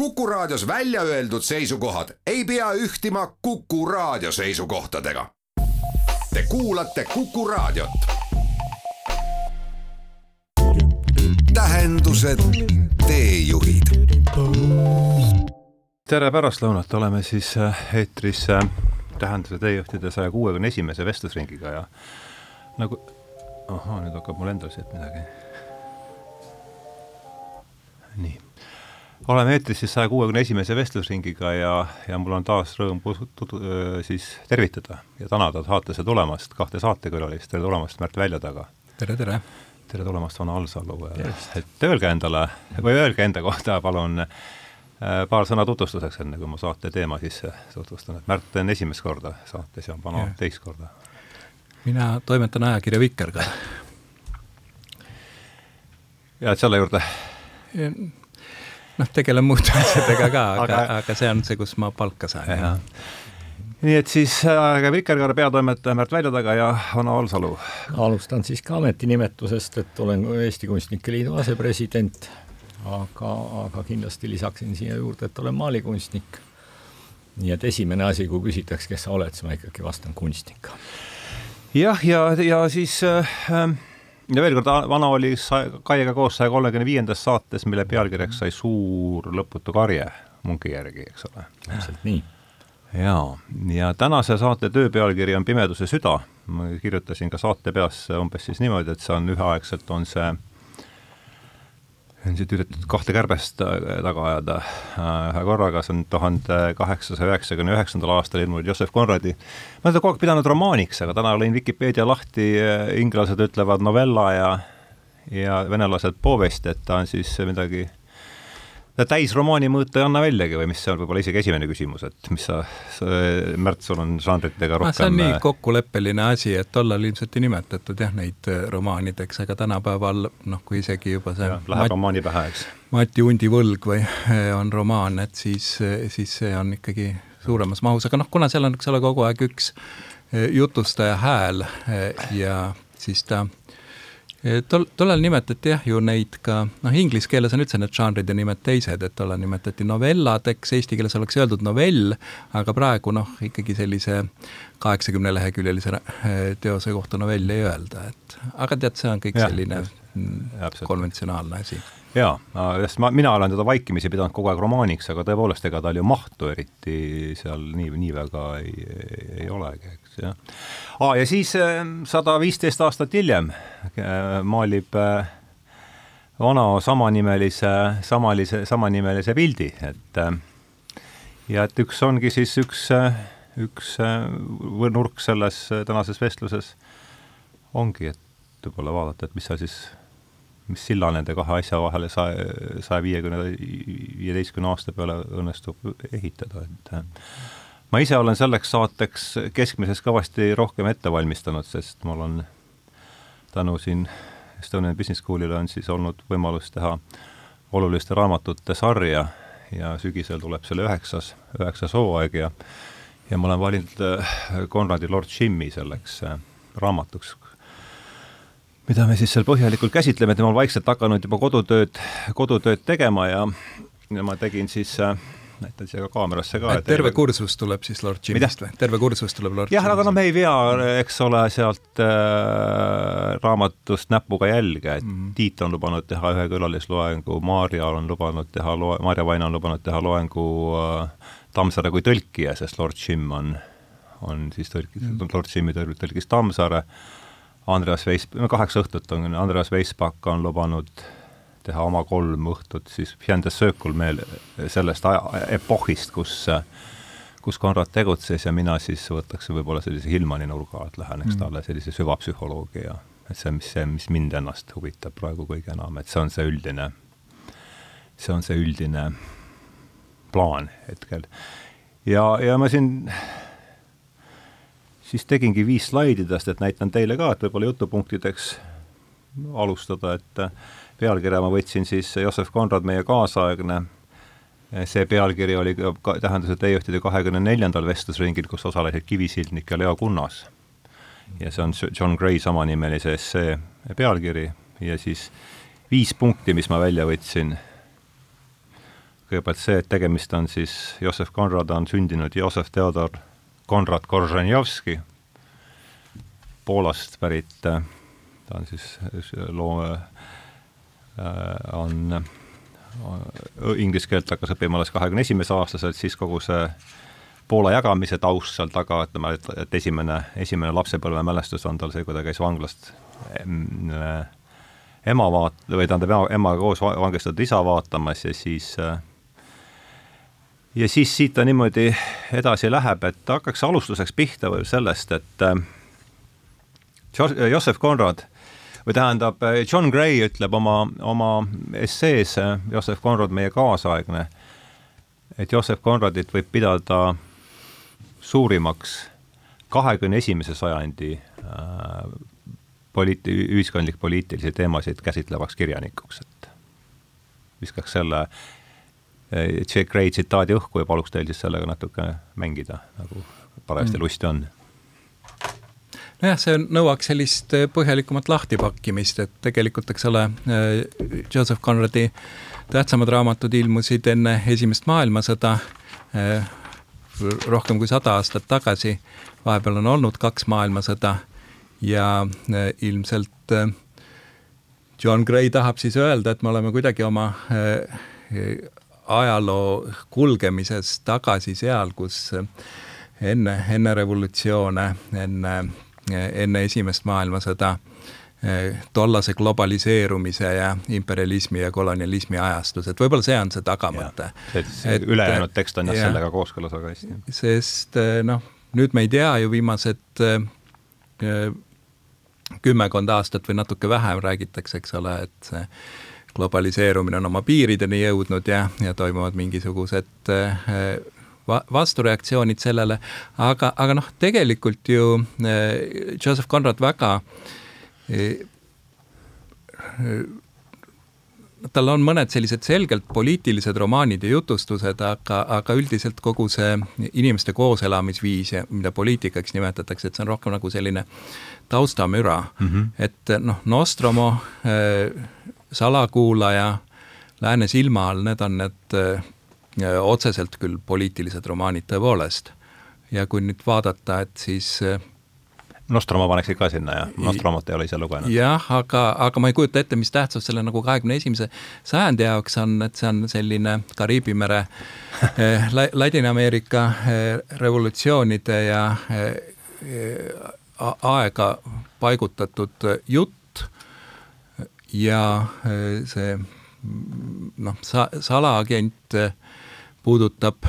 Kuku Raadios välja öeldud seisukohad ei pea ühtima Kuku Raadio seisukohtadega. Te kuulate Kuku Raadiot. tähendused, teejuhid. tere pärastlõunat, oleme siis äh, eetris äh, Tähenduse teejuhtide saja kuuekümne esimese vestlusringiga ja nagu, ahaa, nüüd hakkab mul endal siit midagi. nii oleme eetris siis saja kuuekümne esimese vestlusringiga ja, ja mul on taas rõõm tutu, siis tervitada ja tänada saatesse tulemast kahte saatekülalist, tere tulemast Märt Väljataga! tere, tere! tere tulemast, Vana Alsalu, et öelge endale või öelge enda kohta palun paar sõna tutvustuseks, enne kui ma saate teema sisse tutvustan, et Märt on esimest korda saates ja Vana ja. teist korda. mina toimetan ajakirja Vikerkaar. jääd selle juurde? Noh, tegelen muude asjadega ka, aga, aga, aga see on see, kus ma palka saan. nii et siis äh, Vikerkaare peatoimetaja Märt Väljataga ja Hanno Alsalu. alustan siis ka ametinimetusest, et olen Eesti Kunstnike Liidu asepresident, aga, aga kindlasti lisaksin siia juurde, et olen maalikunstnik. nii et esimene asi, kui küsitakse, kes sa oled, siis ma ikkagi vastan kunstnik. jah, ja, ja, ja siis äh, ja veel kord, vana oli Kaiega koos saja kolmekümne viiendas saates, mille pealkirjaks sai Suur lõputu karje munki järgi, eks ole. täpselt nii. jaa, ja tänase saate töö pealkiri on Pimeduse süda. ma kirjutasin ka saate peas umbes siis niimoodi, et see on üheaegselt, on see siit üritatud kahte kärbest äh, taga ajada äh, ühe korraga, see on tuhande kaheksasaja üheksakümne üheksandal aastal ilmunud Joseph Conradi. ma olen seda kogu aeg pidanud romaaniks, aga täna lõin Vikipeedia lahti, äh, inglased ütlevad novella ja ja venelased povest, et ta on siis midagi täisromaani mõõta ei anna väljagi või mis see on võib-olla isegi esimene küsimus, et mis sa, Märt, sul on žanritega rohkem see on nii äh, kokkuleppeline asi, et tollal ilmselt ei nimetatud jah, neid äh, romaanideks, aga tänapäeval noh, kui isegi juba see ja, läheb Mat, romaani pähe, eks. Mati Undi võlg või äh, on romaan, et siis, siis see on ikkagi suuremas mahus, aga noh, kuna seal on, eks ole, kogu aeg üks jutustaja hääl ja siis ta tol, tollal nimetati jah ju neid ka, noh, inglise keeles on üldse need žanrid ja nimed teised, et tollal nimetati novelladeks, eesti keeles oleks öeldud novell, aga praegu noh, ikkagi sellise kaheksakümne leheküljelise eh, teose kohta novelli ei öelda, et aga tead, see on kõik ja, selline ja, konventsionaalne asi. Jaa, sest ma, mina olen teda vaikimisi pidanud kogu aeg romaaniks, aga tõepoolest, ega tal ju mahtu eriti seal nii, nii väga ei, ei, ei olegi, eks, jah. Aa, ja siis äh, sada viisteist aastat hiljem äh, maalib äh, vana samanimelise, samalise, samanimelise pildi, et ja et üks ongi siis üks, üks nurk selles tänases vestluses ongi, et võib-olla vaadata, et mis seal siis mis silla nende kahe asja vahele saja, saja viiekümne, viieteistkümne aasta peale õnnestub ehitada, et ma ise olen selleks saateks keskmisest kõvasti rohkem ette valmistanud, sest mul on tänu siin Estonian Business School'ile on siis olnud võimalus teha oluliste raamatute sarja ja sügisel tuleb selle üheksas, üheksas hooaeg ja ja ma olen valinud Konradi Lord Jimmy selleks raamatuks, mida me siis seal põhjalikult käsitleme, et ma olen vaikselt hakanud juba kodutööd, kodutööd tegema ja, ja ma tegin siis äh, näitan siia ka kaamerasse ka. et terve kursus tuleb siis Lord Jimist või? terve kursus tuleb Lord jah, aga no me ei vea, eks ole, sealt äh, raamatust näpuga jälge, et mm -hmm. Tiit on lubanud teha ühe külalisloengu, Maarja on lubanud teha loe-, Maarja Vaina on lubanud teha loengu äh, Tammsaare kui tõlkija, sest Lord Jim on, on siis tõlkis mm, -hmm. Lord Jimmi tõlkis Tammsaare Andreas Veis-, kaheksa õhtut on, Andreas Veisbak on lubanud teha oma kolm õhtut siis Fjändes Söökul meel sellest aja, epohhist, kus kus Konrad tegutses ja mina siis võtaks võib-olla sellise Hillmani nurga, et läheneks mm. talle sellise süvapsühholoogia, et see mis see, mis mind ennast huvitab praegu kõige enam, et see on see üldine, see on see üldine plaan hetkel. ja, ja ma siin siis tegingi viis slaididest, et näitan teile ka, et võib-olla jutupunktideks alustada, et pealkirja ma võtsin siis Joosep Konrad, meie kaasaegne, see pealkiri oli ka, tähendas, et teejuhtide kahekümne neljandal vestlusringil, kus osalesid Kivisildnik ja Leo Kunnas. ja see on John Gray samanimelise essee pealkiri ja siis viis punkti, mis ma välja võtsin. kõigepealt see, et tegemist on siis, Joosef Konrad on sündinud Joosef Theodor Konrad Korženjovski, Poolast pärit, ta on siis loo-, on, on inglise keelt hakkas õppima alles kahekümne esimese aastaselt, siis kogu see Poola jagamise taust seal taga, ütleme, et, et esimene, esimene lapsepõlvemälestus on tal see, kui ta käis vanglast ema vaat-, või tähendab, ema, emaga koos vangistatud isa vaatamas ja siis ja siis siit ta niimoodi edasi läheb, et hakkaks alustuseks pihta või sellest, et Joseph Conrad või tähendab, John Gray ütleb oma, oma essees, Joseph Conrad, meie kaasaegne, et Joseph Conradit võib pidada suurimaks kahekümne esimese sajandi äh, poliit-, ühiskondlik-poliitilisi teemasid käsitlevaks kirjanikuks, et viskaks selle J. Gray tsitaadi õhku ja paluks teil siis sellega natuke mängida, nagu parajasti mm. lusti on nojah, see nõuaks sellist põhjalikumat lahtipakkimist, et tegelikult, eks ole, Joseph Conradi tähtsamad raamatud ilmusid enne Esimest maailmasõda, rohkem kui sada aastat tagasi, vahepeal on olnud kaks maailmasõda ja äh, ilmselt äh, John Gray tahab siis öelda, et me oleme kuidagi oma äh, ajaloo kulgemises tagasi seal, kus enne, enne revolutsioone, enne, enne Esimest maailmasõda tollase globaliseerumise ja imperialismi ja kolonialismi ajastus, et võib-olla see on see tagamõte. et ülejäänud tekst on jah ja, sellega kooskõlas väga hästi. sest noh, nüüd me ei tea ju viimased kümmekond aastat või natuke vähem räägitakse, eks ole, et see globaliseerumine on oma piirideni jõudnud ja, ja toimuvad mingisugused va-, vastureaktsioonid sellele, aga, aga noh, tegelikult ju äh, Joseph Conrad väga äh, tal on mõned sellised selgelt poliitilised romaanid ja jutustused, aga, aga üldiselt kogu see inimeste kooselamisviis ja mida poliitikaks nimetatakse, et see on rohkem nagu selline taustamüra mm, -hmm. et noh, Nostromo äh,, Salakuulaja, Lääne silma all, need on need äh, otseselt küll poliitilised romaanid tõepoolest. ja kui nüüd vaadata, et siis äh, Nostromo paneksid ka sinna ja Nostromot ei ole ise lugenud. jah, aga, aga ma ei kujuta ette, mis tähtsus selle nagu kahekümne esimese sajandi jaoks on, et see on selline Kariibi mere eh, Ladina-Ameerika eh, revolutsioonide ja eh, aega paigutatud jutt ja see noh, sa-, salaagent puudutab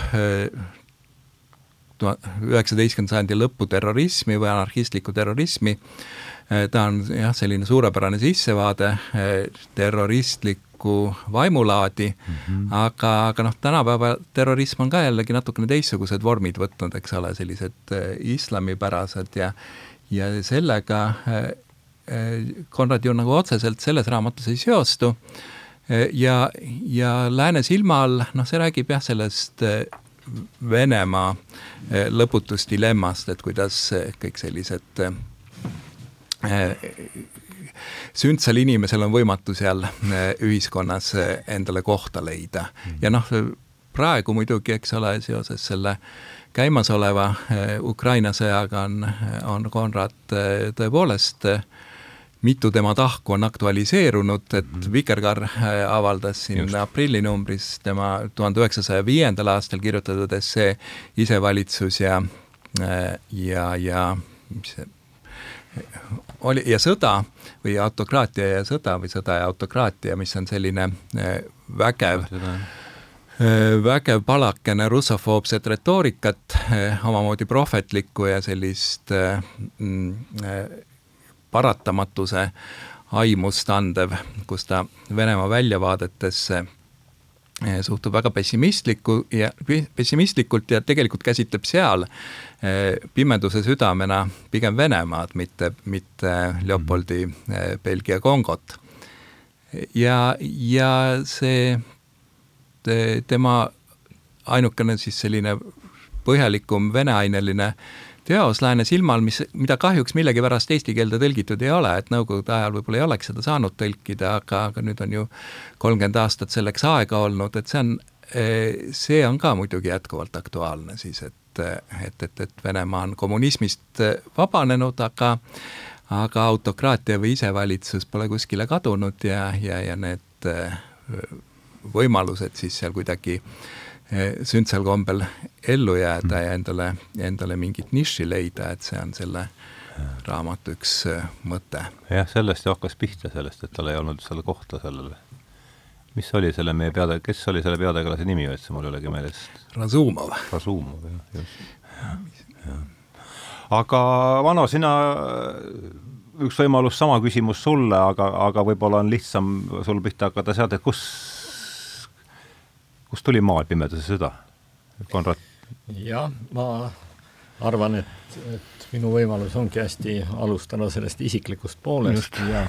üheksateistkümnenda sajandi lõpu terrorismi või anarhistlikku terrorismi. Äh, ta on jah, selline suurepärane sissevaade äh, terroristlikku vaimulaadi mm, -hmm. aga, aga noh, tänapäeval terrorism on ka jällegi natukene teistsugused vormid võtnud, eks ole, sellised islamipärased ja ja sellega Konrad ju nagu otseselt selles raamatus ei seostu ja, ja Lääne silma all, noh, see räägib jah, sellest Venemaa eh, lõputust dilemmast, et kuidas eh, kõik sellised eh, sündsal inimesel on võimatu seal ühiskonnas endale kohta leida. ja noh, praegu muidugi, eks ole, seoses selle käimasoleva Ukraina sõjaga on, on Konrad tõepoolest äh, mitu tema tahku on aktualiseerunud, et mhm. Vikerkaar äh, avaldas siin Just. aprillinumbris tema tuhande üheksasaja viiendal aastal kirjutatud essee Isevalitsus ja, äh, ja, ja mis see oli, ja sõda või autokraatia ja sõda või sõda ja autokraatia, mis on selline äh, vägev vägev palakene russofoobset retoorikat, omamoodi prohvetlikku ja sellist mm, paratamatuse aimust andev, kus ta Venemaa väljavaadetesse eh, suhtub väga pessimistliku ja pessimistlikult ja tegelikult käsitleb seal eh, pimeduse südamena pigem Venemaad, mitte, mitte Leopoldi eh, Belgia Kongot. ja, ja see te, tema ainukene siis selline põhjalikum veneaineline äh, teos Lääne silmal, mis, mida kahjuks millegipärast eesti keelde tõlgitud ei ole, et nõukogude ajal võib-olla ei oleks seda saanud tõlkida, aga, aga nüüd on ju kolmkümmend aastat selleks aega olnud, et see on see on ka muidugi jätkuvalt aktuaalne siis, et, et, et, et Venemaa on kommunismist vabanenud, aga aga autokraatia või isevalitsus pole kuskile kadunud ja, ja, ja need võimalused siis seal kuidagi sündsal kombel ellu jääda mm. ja endale, endale mingit nišši leida, et see on selle raamatu üks mõte. jah, sellest ju hakkas pihta, sellest, et tal ei olnud selle kohta sellele mis oli selle meie peade, kes oli selle peategelase nimi üldse, mul ei olegi meeles. Razumov. Razumov, jah, just. aga Vano, sina, üks võimalus, sama küsimus sulle, aga, aga võib-olla on lihtsam sul pihta hakata sealt, et kus, kust tuli maal pimeduse süda? Konrad? jah, ma arvan, et, et minu võimalus ongi hästi alustada sellest isiklikust poolest Just. ja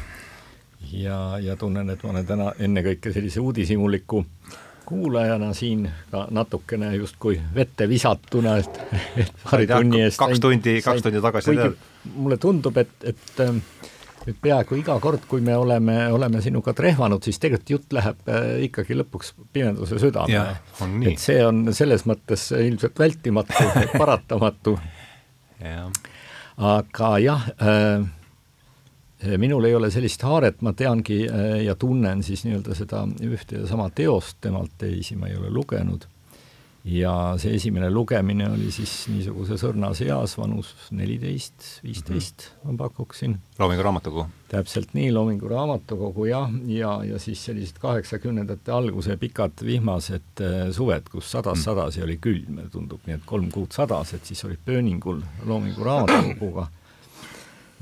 ja, ja tunnen, et ma olen täna ennekõike sellise uudishimuliku kuulajana siin ka natukene justkui vette visatuna, et, et paari tunni eest kaks tundi, kaks tundi tagasi tead. mulle tundub, et, et et peaaegu iga kord, kui me oleme, oleme sinuga trehvanud, siis tegelikult jutt läheb äh, ikkagi lõpuks pimeduse südamele. et see on selles mõttes ilmselt vältimatu paratamatu. aga jah äh,, minul ei ole sellist haaret, ma teangi eh, ja tunnen siis nii-öelda seda ühte ja sama teost, temalt teisi ma ei ole lugenud. Ja see esimene lugemine oli siis niisuguses õrnas eas, vanus neliteist, viisteist -hmm. ma pakuksin. Loomingu Raamatukogu? täpselt nii, Loomingu Raamatukogu jah, ja, ja siis sellised kaheksakümnendate alguse pikad vihmased eh, suved, kus sadas mm. sadas ja oli külm, tundub nii, et kolm kuud sadas, et siis olid pööningul Loomingu Raamatukoguga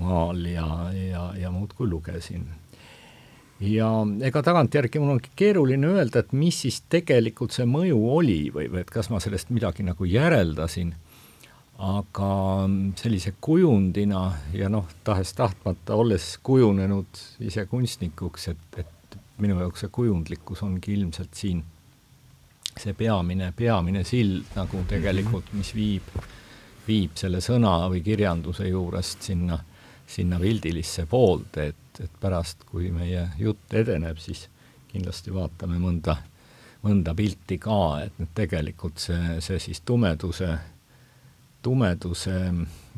maal ja, ja, ja muudkui lugesin. Ja ega tagantjärgi mul on keeruline öelda, et mis siis tegelikult see mõju oli või, või et kas ma sellest midagi nagu järeldasin, aga sellise kujundina ja noh, tahes-tahtmata, olles kujunenud ise kunstnikuks, et, et minu jaoks see kujundlikkus ongi ilmselt siin see peamine, peamine sild nagu tegelikult, mis viib, viib selle sõna või kirjanduse juurest sinna sinna pildilisse poolde, et, et pärast, kui meie jutt edeneb, siis kindlasti vaatame mõnda, mõnda pilti ka, et nüüd tegelikult see, see siis tumeduse, tumeduse,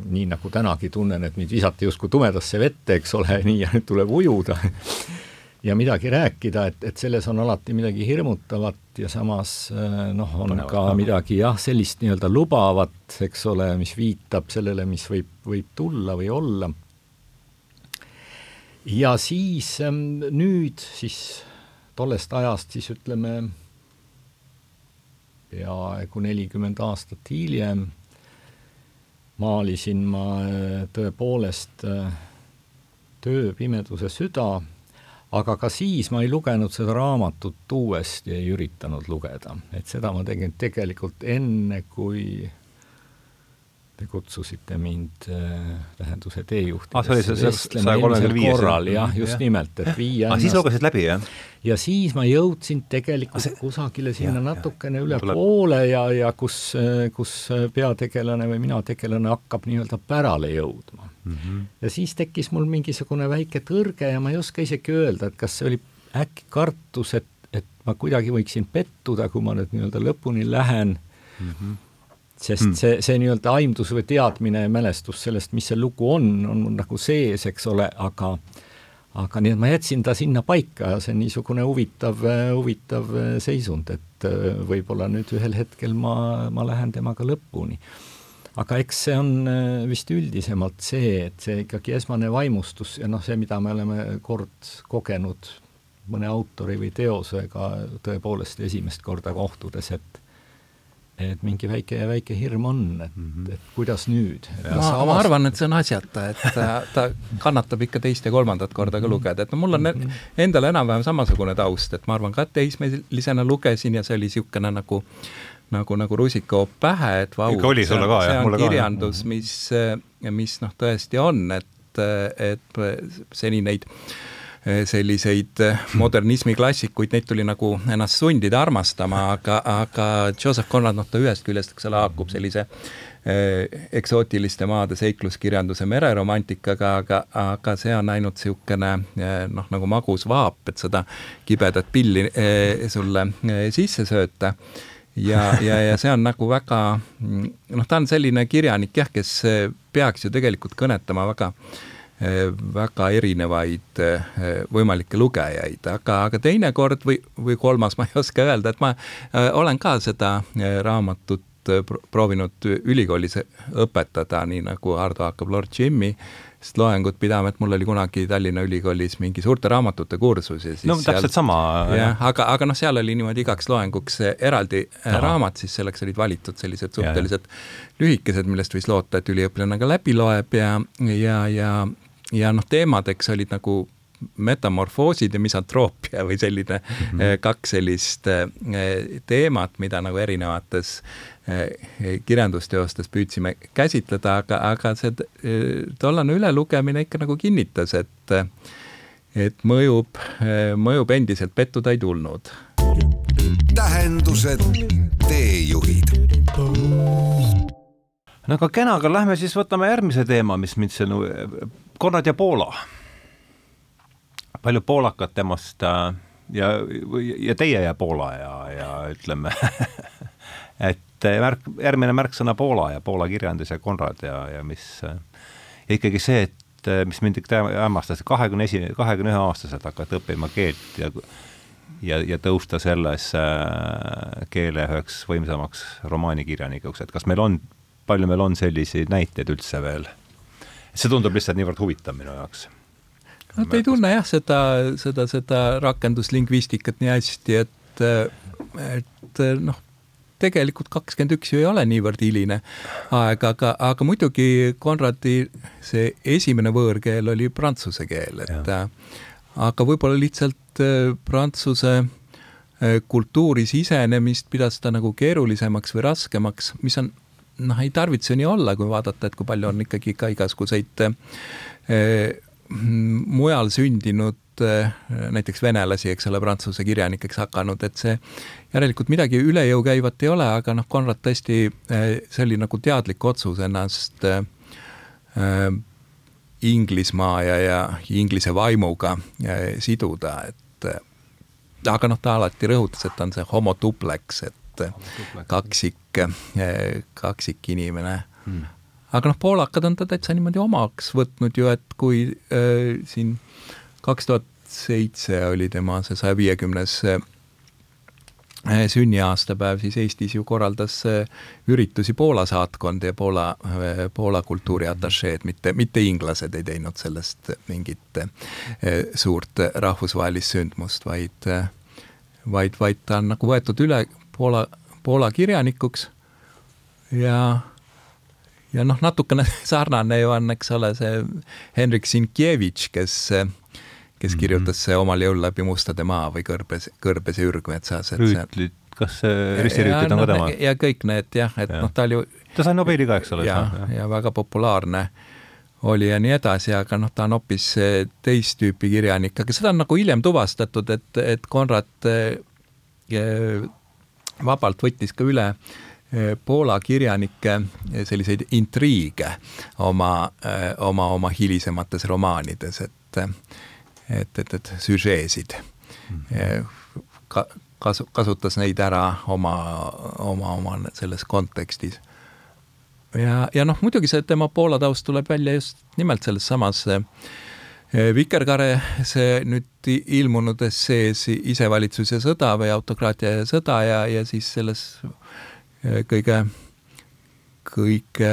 nii nagu tänagi tunnen, et mind visati justkui tumedasse vette, eks ole, nii ja nüüd tuleb ujuda. Ja midagi rääkida, et, et selles on alati midagi hirmutavat ja samas noh, on Panevat, ka. midagi jah, sellist nii-öelda lubavat, eks ole, mis viitab sellele, mis võib, võib tulla või olla ja siis ähm, nüüd siis tollest ajast siis ütleme peaaegu nelikümmend aastat hiljem maalisin ma äh, tõepoolest äh, Töö pimeduse süda, aga ka siis ma ei lugenud seda raamatut uuesti, ei üritanud lugeda, et seda ma tegin tegelikult enne, kui te kutsusite mind äh, tähenduse teejuhtidesse ah, see oli see saja kolmekümne viies? korral jah, just ja. nimelt, et viia ah, siis lugesid läbi, jah? ja siis ma jõudsin tegelikult ah, see... kusagile sinna ja, natukene ja, üle tuleb... poole ja, ja kus, kus peategelane või mina tegelane hakkab nii-öelda pärale jõudma mm. -hmm. ja siis tekkis mul mingisugune väike tõrge ja ma ei oska isegi öelda, et kas see oli äkki kartus, et, et ma kuidagi võiksin pettuda, kui ma nüüd nii-öelda lõpuni lähen mm, -hmm sest mm. see, see nii-öelda aimdus või teadmine ja mälestus sellest, mis see lugu on, on mul nagu sees, eks ole, aga aga nii et ma jätsin ta sinna paika ja see on niisugune huvitav, huvitav seisund, et äh, võib-olla nüüd ühel hetkel ma, ma lähen temaga lõpuni. aga eks see on äh, vist üldisemalt see, et see ikkagi esmane vaimustus ja noh, see, mida me oleme kord kogenud mõne autori või teosega tõepoolest esimest korda kohtudes, et et mingi väike, väike hirm on, et mm, -hmm. et kuidas nüüd. ma, ma arvan, et see on asjata, et ta, ta kannatab ikka teist ja kolmandat korda ka mhm. lugeda, et no mul on mm -hmm. endal enam-vähem samasugune taust, et ma arvan ka teismelisena lugesin ja see oli niisugune nagu nagu, nagu rusikahoop pähe, et vau, see, see on kirjandus, mis, mis noh, tõesti on, et, et seni neid selliseid modernismi klassikuid, neid tuli nagu ennast sundida armastama, aga, aga Joseph Conrad, noh ta ühest küljest, eks ole, haakub sellise eksootiliste maade seikluskirjanduse mereromantikaga, aga, aga see on ainult niisugune noh, nagu magus vaap, et seda kibedat pilli sulle sisse sööta. Ja, ja, ja see on nagu väga noh, ta on selline kirjanik jah, kes peaks ju tegelikult kõnetama väga väga erinevaid võimalikke lugejaid, aga, aga teinekord või, või kolmas, ma ei oska öelda, et ma olen ka seda raamatut proovinud ülikoolis õpetada, nii nagu Hardo hakkab Lord Jimmy sest loengut pidama, et mul oli kunagi Tallinna Ülikoolis mingi suurte raamatute kursus ja siis no täpselt seal, sama. jah, aga, aga noh, seal oli niimoodi igaks loenguks eraldi Aha. raamat, siis selleks olid valitud sellised suhteliselt ja, lühikesed, millest võis loota, et üliõpilane ka läbi loeb ja, ja, ja, ja noh, teemadeks olid nagu metamorfoosid ja misantroopia või selline mm -hmm. kaks sellist teemat, mida nagu erinevates Eh, kirjandusteostes püüdsime käsitleda, aga, aga see eh, tollane ülelugemine ikka nagu kinnitas, et et mõjub, eh, mõjub endiselt, pettuda ei tulnud. tähendused, teejuhid. no aga kena, aga lähme siis võtame järgmise teema, mis mind see, Konrad ja Poola. palju poolakat temast äh, ja, ja teie ja Poola ja, ja ütleme et märk, järgmine märksõna Poola ja Poola kirjandus ja Konrad ja, ja mis ja ikkagi see, et mis mind ikka hämmastas, kahekümne esi, kahekümne ühe aastaselt hakata õppima keelt ja ja, ja tõusta selles äh, keele üheks võimsamaks romaanikirjanikuks, et kas meil on, palju meil on selliseid näiteid üldse veel? See tundub lihtsalt niivõrd huvitav minu jaoks no ta ei tunne jah, seda, seda, seda rakenduslingvistikat nii hästi, et, et noh, tegelikult kakskümmend üks ju ei ole niivõrd hiline aeg, aga, aga muidugi Konradi see esimene võõrkeel oli prantsuse keel, et ja. aga võib-olla lihtsalt äh, prantsuse äh, kultuuri sisenemist pidas ta nagu keerulisemaks või raskemaks, mis on noh, ei tarvitse nii olla, kui vaadata, et kui palju on ikkagi ka igasuguseid äh, mujal sündinud äh, näiteks venelasi, eks ole, prantsuse kirjanikeks hakanud, et see järelikult midagi üle jõu käivat ei ole, aga noh, Konrad tõesti, äh, see oli nagu teadlik otsus ennast äh, Inglismaa ja, ja inglise vaimuga siduda, et aga noh, ta alati rõhutas, et on see homo duplex, et kaksik, kaksik inimene. Hmm. Aga noh, poolakad on ta täitsa niimoodi omaks võtnud ju, et kui äh, siin kaks tuhat seitse oli tema see saja viiekümnes äh, sünniaastapäev, siis Eestis ju korraldas äh, üritusi Poola saatkond ja Poola äh,, Poola kultuuriatašeed, mitte, mitte inglased ei teinud sellest mingit suurt rahvusvahelist sündmust, vaid vaid, vaid ta on nagu võetud üle Poola, Poola kirjanikuks ja ja noh, natukene sarnane ju on, eks ole, see Henrik Sienkiewicz, kes, kes mhm. kirjutas see omal jõul läbi Mustade maa või Kõrbes, Kõrbes ja Ürgmetsas. rüütlid, kas ristirüütlid on ka tema? ja kõik need jah, et ja. noh, ta oli ju ta sai Nobeli ka, eks ole? ja, ja., ja väga populaarne oli ja nii edasi, aga noh, ta on hoopis teist tüüpi kirjanik, aga seda on nagu hiljem tuvastatud, et, et Konrad eh, vabalt võttis ka üle äh, Eh, Poola kirjanike eh, selliseid intriige oma, eh, oma, oma hilisemates romaanides, et, et, et, et süžeesid. -hmm. Ka, kasu, kasutas neid ära oma, oma, oma selles kontekstis. ja, ja noh, muidugi see tema Poola taust tuleb välja just nimelt selles samas Vikerkaare, see nüüd ilmunud essees Isevalitsus ja sõda või autokraatia ja sõda ja, ja siis selles kõige, kõige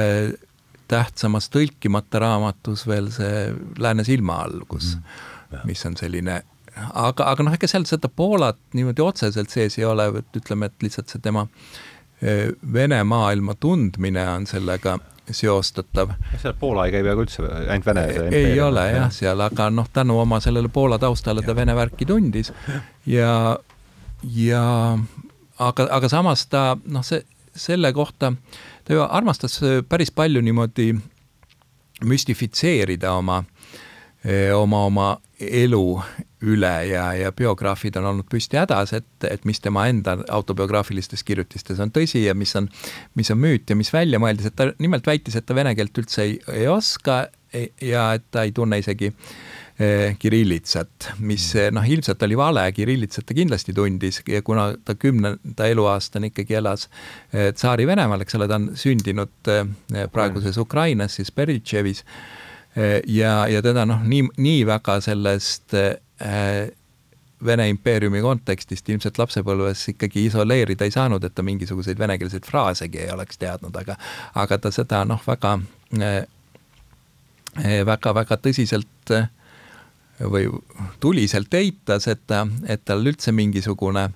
tähtsamas tõlkimata raamatus veel see Lääne silma all, kus mm., mis on selline, aga, aga noh, ega seal seda Poolat niimoodi otseselt sees ei ole, et ütleme, et lihtsalt see tema e, Vene maailma tundmine on sellega seostatav. seal Poola ei käi peaaegu üldse, ainult Vene ei, ei ole jah, seal, aga noh, tänu oma sellele Poola taustale ta Vene värki tundis. Ja, ja aga, aga samas ta noh, see selle kohta, ta ju armastas äh, päris palju niimoodi müstifitseerida oma, äh, oma, oma elu üle ja, ja biograafid on olnud püsti hädas, et, et mis tema enda autobiograafilistes kirjutistes on tõsi ja mis on, mis on müüt ja mis välja mõeldis, et ta nimelt väitis, et ta vene keelt üldse ei, ei oska ja et ta ei tunne isegi eh, kirillitsat, mis eh, noh, ilmselt oli vale, kirillitsat ta kindlasti tundis ja kuna ta kümnenda eluaastani ikkagi elas eh, Tsaari-Venemaal, eks ole, ta on sündinud praeguses Ukrainas, siis Beritševis ja, ja teda noh, nii, nii väga sellest Vene impeeriumi kontekstist ilmselt lapsepõlves ikkagi isoleerida ei saanud, et ta mingisuguseid venekeelseid fraasegi ei oleks teadnud, aga aga ta seda noh, väga väga-väga äh, tõsiselt äh, või tuliselt eitas, et ta, et tal üldse mingisugune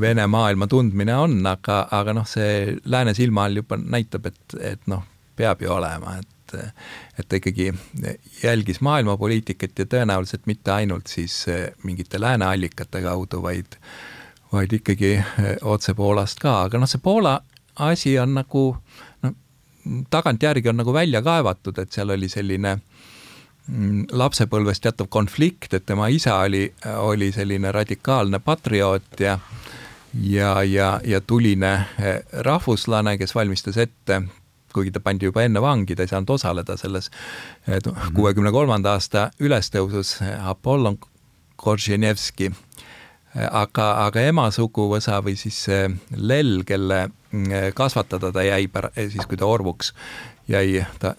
Vene maailma tundmine on, aga, aga noh, see lääne silma all juba näitab, et, et noh, peab ju olema, et et, et ta ikkagi jälgis maailmapoliitikat ja tõenäoliselt mitte ainult siis eh, mingite lääne allikate kaudu, vaid, vaid ikkagi eh, otse Poolast ka, aga noh, see Poola asi on nagu noh, tagantjärgi on nagu välja kaevatud, et seal oli selline mm, lapsepõlves teatav konflikt, et tema isa oli, oli selline radikaalne patrioot ja ja, ja, ja tuline rahvuslane, kes valmistas ette kuigi ta pandi juba enne vangi, ta ei saanud osaleda selles mhm. kuuekümne kolmanda aasta ülestõusus, Apollon Korženevski. aga, aga ema suguvõsa või siis Lell, kelle kasvatada ta jäi pär-, siis kui ta orvuks jäi, ta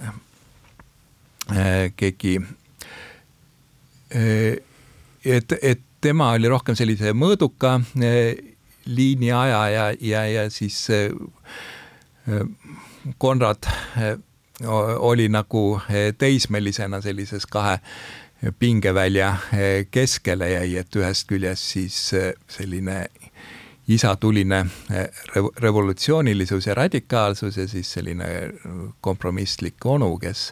keegi, et, et tema oli rohkem sellise mõõduka liini ajaja ja, ja, ja siis Konrad eh, oli nagu eh, teismelisena sellises kahe pingevälja eh, keskele jäi, et ühest küljest siis selline isatuline revolutsioonilisus ja radikaalsus ja siis selline kompromisslik onu, kes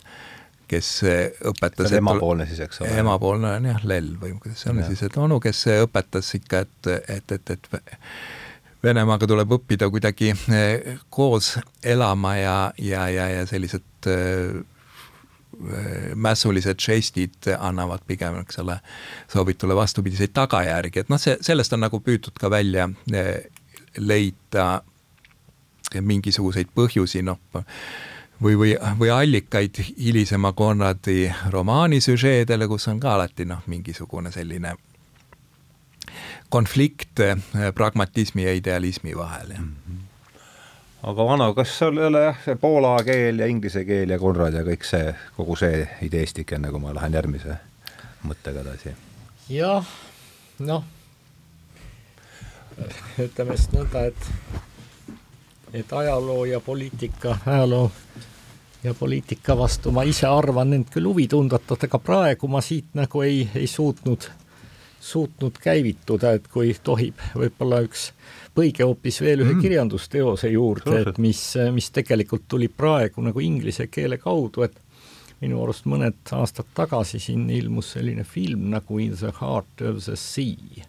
kes õpetas. emapoolne siis, eks ole? emapoolne on jah, lell või kuidas see on ja. siis, et onu, kes õpetas ikka, et, et, et, et Venemaaga tuleb õppida kuidagi eh, koos elama ja, ja, ja, ja sellised äh, mässulised žestid annavad pigem, eks ole, soovitule vastupidiseid tagajärgi, et noh, see, sellest on nagu püütud ka välja leida mingisuguseid põhjusi, noh, või, või, või allikaid hilisema Konradi romaani süžeedele, kus on ka alati noh, mingisugune selline konflikt eh, pragmatismi ja idealismi vahel, mm. -hmm aga vana, kas sul ei ole jah, see poola keel ja inglise keel ja Konrad ja kõik see, kogu see ideestik, enne kui ma lähen järgmise mõttega edasi? jah, noh, ütleme siis nõnda, et, et ajaloo ja poliitika, ajaloo ja poliitika vastu ma ise arvan end küll huvi tundvat, aga praegu ma siit nagu ei, ei suutnud suutnud käivituda, et kui tohib, võib-olla üks põige hoopis veel ühe mm. kirjandusteose juurde, et mis, mis tegelikult tuli praegu nagu inglise keele kaudu, et minu arust mõned aastad tagasi siin ilmus selline film nagu In the heart of the sea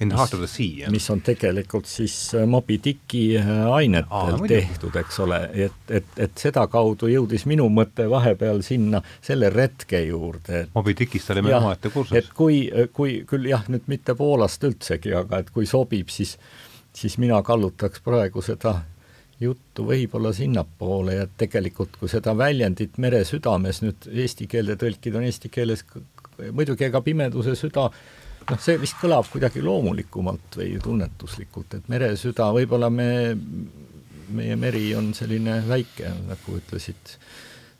In the Heart of the Sea, jah? mis on tegelikult siis äh, Moby Dicki äh, ainetel Aa, tehtud, eks ole, et, et, et sedakaudu jõudis minu mõte vahepeal sinna selle retke juurde. Moby Dickist oli meil omaette kursus. et kui, kui küll jah, nüüd mitte Poolast üldsegi, aga et kui sobib, siis, siis mina kallutaks praegu seda juttu võib-olla sinnapoole ja tegelikult, kui seda väljendit mere südames nüüd eesti keelde tõlkida, on eesti keeles muidugi ega pimeduse süda noh, see vist kõlab kuidagi loomulikumalt või tunnetuslikult, et meresüda, võib-olla me, meie meri on selline väike, nagu ütlesid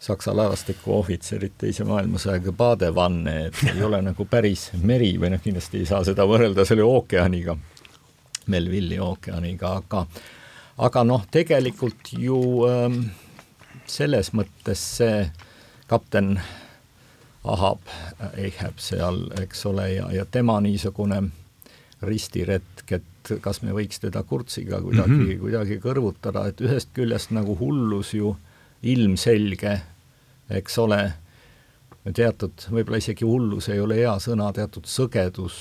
Saksa laevastiku ohvitserid teise maailmasõjaga Badevanne, et ei ole nagu päris meri või noh, kindlasti ei saa seda võrrelda selle ookeaniga, Melvilli ookeaniga, aga aga noh, tegelikult ju ähm, selles mõttes see kapten Ahab, Ehab seal, eks ole, ja, ja tema niisugune ristiretk, et kas me võiks teda Kurtsiga kuidagi mm, -hmm. kuidagi kõrvutada, et ühest küljest nagu hullus ju ilmselge, eks ole, teatud, võib-olla isegi hullus ei ole hea sõna, teatud sõgedus,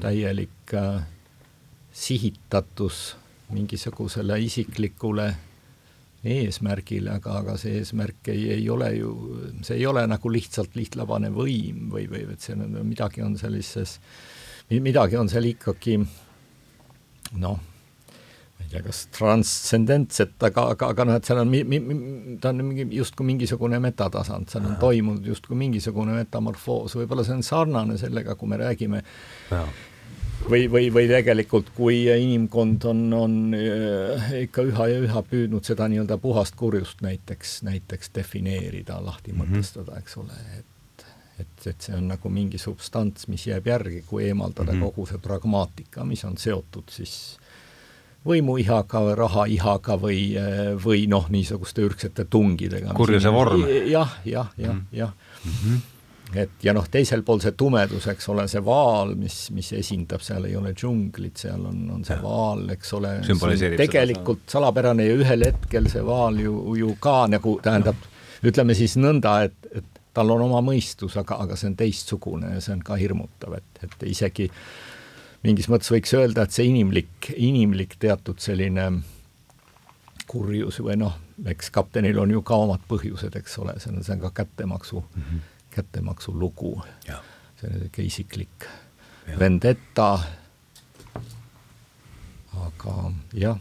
täielik äh, sihitatus mingisugusele isiklikule eesmärgile, aga, aga see eesmärk ei, ei ole ju, see ei ole nagu lihtsalt lihtlabane võim või, või et see on, midagi on sellises, midagi on seal ikkagi noh, ma ei tea, kas transcendentset, aga, aga, aga noh, et seal on mi-, mi-, ta on mingi, justkui mingisugune metatasand, seal on toimunud justkui mingisugune metamorfoos, võib-olla see on sarnane sellega, kui me räägime ja või, või, või tegelikult, kui inimkond on, on äh, ikka üha ja üha püüdnud seda nii-öelda puhast kurjust näiteks, näiteks defineerida, lahti mm -hmm. mõtestada, eks ole, et et, et see on nagu mingi substants, mis jääb järgi, kui eemaldada mm -hmm. kogu see pragmaatika, mis on seotud siis võimuihaga või rahaihaga või, või noh, niisuguste ürgsete tungidega. kurjuse vorm. jah, jah, jah, mhm. jah. Mhm et ja noh, teisel pool see tumedus, eks ole, see vaal, mis, mis esindab, seal ei ole džunglit, seal on, on see ja. vaal, eks ole, tegelikult seda. salapärane ja ühel hetkel see vaal ju, ju ka nagu tähendab, ütleme siis nõnda, et, et tal on oma mõistus, aga, aga see on teistsugune ja see on ka hirmutav, et, et isegi mingis mõttes võiks öelda, et see inimlik, inimlik teatud selline kurjus või noh, eks kaptenil on ju ka omad põhjused, eks ole, see on, see on ka kättemaksu mm -hmm kättemaksu lugu. see on niisugune isiklik ja. vendetta. aga jah,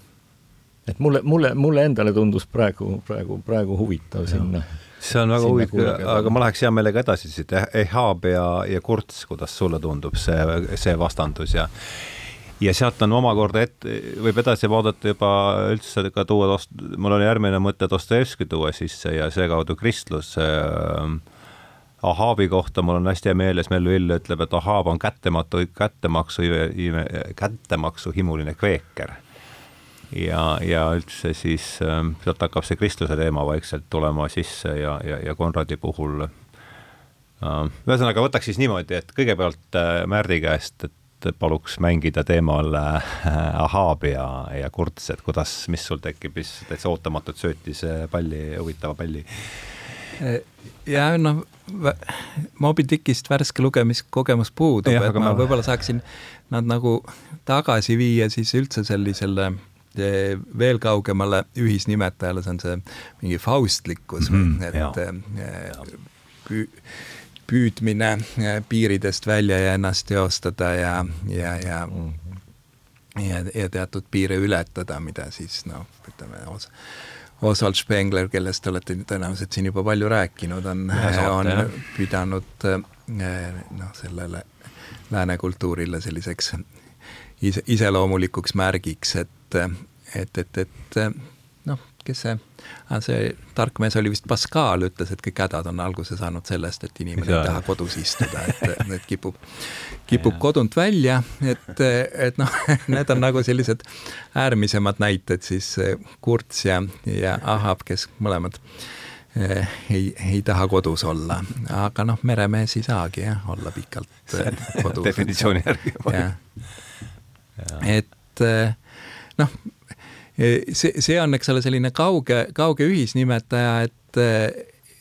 et mulle, mulle, mulle endale tundus praegu, praegu, praegu huvitav sinna see on väga huvitav, aga ma läheks hea meelega edasi siit, Ehab ja, ja Kurts, kuidas sulle tundub see, see vastandus ja ja sealt on omakorda ette, võib edasi vaadata juba üldse ka tuua, mul oli järgmine mõte Dostojevski tuua sisse ja seekaudu kristlus äh, Ahaabi kohta mul on hästi hea meeles, Mellu Ill ütleb, et Ahaab on kättematu, kättemaksu, kättemaksu himuline kveeker. ja, ja üldse siis ähm, sealt hakkab see kristluse teema vaikselt tulema sisse ja, ja, ja Konradi puhul äh, ühesõnaga võtaks siis niimoodi, et kõigepealt äh, Märdi käest, et paluks mängida teemal äh, Ahhaab ja, ja Kurts, et kuidas, mis sul tekib, mis täitsa ootamatult söötis palli, huvitava palli ja noh, Moby Dickist värske lugemiskogemus puudub, et ma võib-olla saaksin nad nagu tagasi viia siis üldse sellisele eh, veel kaugemale ühisnimetajale, see on see mingi faustlikkus mm, -hmm, et ja. Eh, püü, püüdmine eh, piiridest välja ja ennast teostada ja, ja, ja ja, ja teatud piire ületada, mida siis noh, ütleme osa Oswald Spengler, kellest te olete tõenäoliselt siin juba palju rääkinud, on, on jah. pidanud eh, noh, sellele lääne kultuurile selliseks ise, iseloomulikuks märgiks, et, et, et, et kes see, see tark mees oli vist Pascal, ütles, et kõik hädad on alguse saanud sellest, et inimene ei taha kodus istuda, et, et kipub, kipub kodunt välja, et, et noh, need on nagu sellised äärmisemad näited siis Kurts ja, ja Ahab, kes mõlemad eh, ei, ei taha kodus olla, aga noh, meremees ei saagi jah, olla pikalt eh, kodus. definitsiooni järgi. et eh, noh, see, see on, eks ole, selline kauge, kauge ühisnimetaja, et,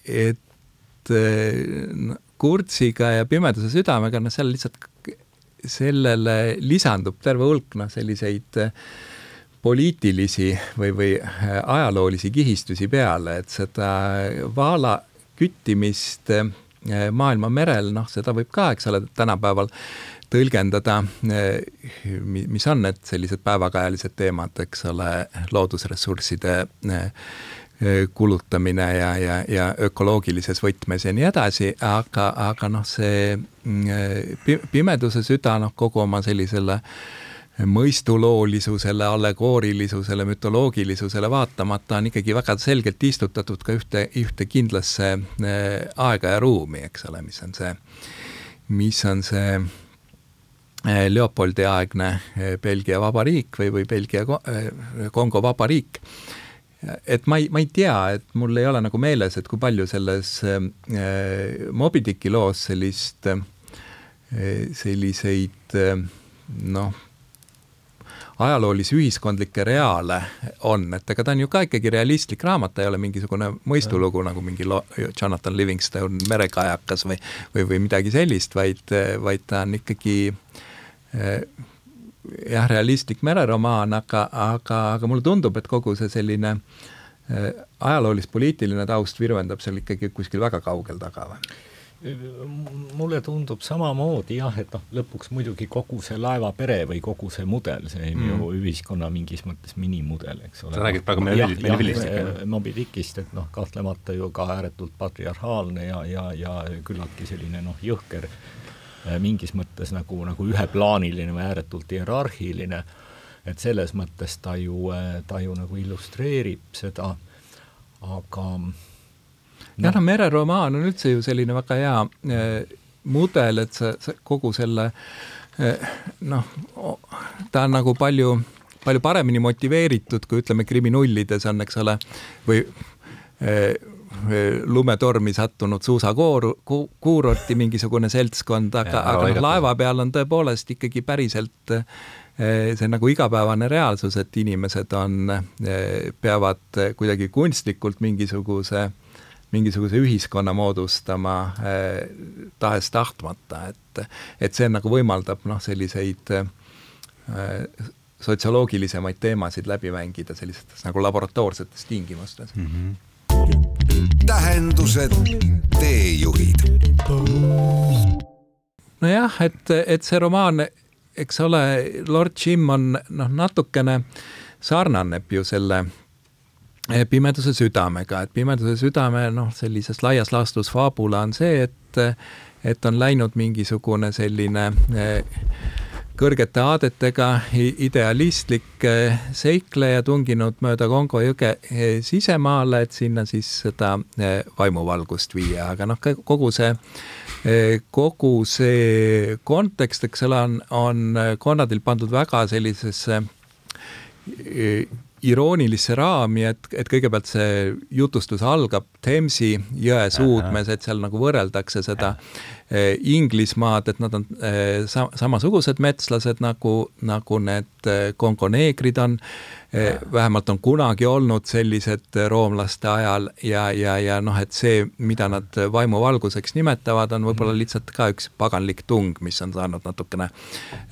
et Kurtsiga ja Pimeduse südamega, noh, seal lihtsalt sellele lisandub terve hulk noh, selliseid poliitilisi või, või ajaloolisi kihistusi peale, et seda vaala küttimist maailma merel, noh, seda võib ka, eks ole, tänapäeval tõlgendada, mis on need sellised päevakajalised teemad, eks ole, loodusressursside eh, kulutamine ja, ja, ja ökoloogilises võtmes ja nii edasi, aga, aga noh, see mm, pimeduse süda noh, kogu oma sellisele mõistuloolisusele, allegoorilisusele, mütoloogilisusele vaatamata on ikkagi väga selgelt istutatud ka ühte, ühte kindlasse eh, aega ja ruumi, eks ole, mis on see, mis on see Leopoldi aegne eh, Belgia vabariik või, või Belgia eh, Kongo vabariik. et ma ei, ma ei tea, et mul ei ole nagu meeles, et kui palju selles äh, Moby Dicki loos sellist äh,, selliseid äh, noh, ajaloolisi ühiskondlikke reaale on, et ega ta on ju ka ikkagi realistlik raamat, ta ei ole mingisugune mõistulugu nagu mingi lo-, Jonathan Livingstone merekajakas või, või, või midagi sellist, vaid, vaid ta on ikkagi äh, Eh, jah, realistlik mereromaan, aga, aga, aga mulle tundub, et kogu see selline ajaloolis-poliitiline taust virvendab seal ikkagi kuskil väga kaugel taga või? mulle tundub samamoodi jah, et noh, lõpuks muidugi kogu see laevapere või kogu see mudel, see on mm. ju ühiskonna mingis mõttes minimudel, eks ole. sa räägid praegu Melvillist? Moby Dickist, et noh, kahtlemata ju ka ääretult patriarhaalne ja, ja, ja küllaltki selline noh, jõhker äh, mingis mõttes nagu, nagu üheplaaniline või ääretult hierarhiline, et selles mõttes ta ju, äh, ta ju nagu illustreerib seda, aga jah, no mereromaan on üldse ju selline väga hea eh, mudel, et sa, sa kogu selle eh, noh, ta on nagu palju, palju paremini motiveeritud, kui ütleme, kriminullides on, eks ole, või eh, lumetormi sattunud suusakoor-, kuurorti mingisugune seltskond, aga, aga noh, laeva peal on tõepoolest ikkagi päriselt see nagu igapäevane reaalsus, et inimesed on, peavad kuidagi kunstlikult mingisuguse mingisuguse ühiskonna moodustama eh, tahes-tahtmata, et, et see nagu võimaldab noh, selliseid eh, sotsioloogilisemaid teemasid läbi mängida sellistes nagu laboratoorsetes tingimustes mm. -hmm. Tähendused, teejuhid. nojah, et, et see romaan, eks ole, Lord Jim on noh, natukene sarnaneb ju selle Eh, pimeduse südamega, et pimeduse südame noh, sellises laias laastus faabula on see, et et on läinud mingisugune selline eh, kõrgete aadetega idealistlik eh, seikleja tunginud mööda Kongo jõge sisemaale, et sinna siis seda vaimuvalgust viia, aga noh, kogu see kogu see kontekst, eks ole, on, on Konradil pandud väga sellisesse iroonilisse raami, et, et kõigepealt see jutustus algab Themsi jõe suudmes, et seal nagu võrreldakse seda eh, Inglismaad, et nad on eh, sa, samasugused metslased nagu, nagu need eh, Kongo neegrid on. Eh,, vähemalt on kunagi olnud sellised roomlaste ajal ja, ja, ja noh, et see, mida nad vaimuvalguseks nimetavad, on võib-olla mhm. lihtsalt ka üks paganlik tung, mis on saanud natukene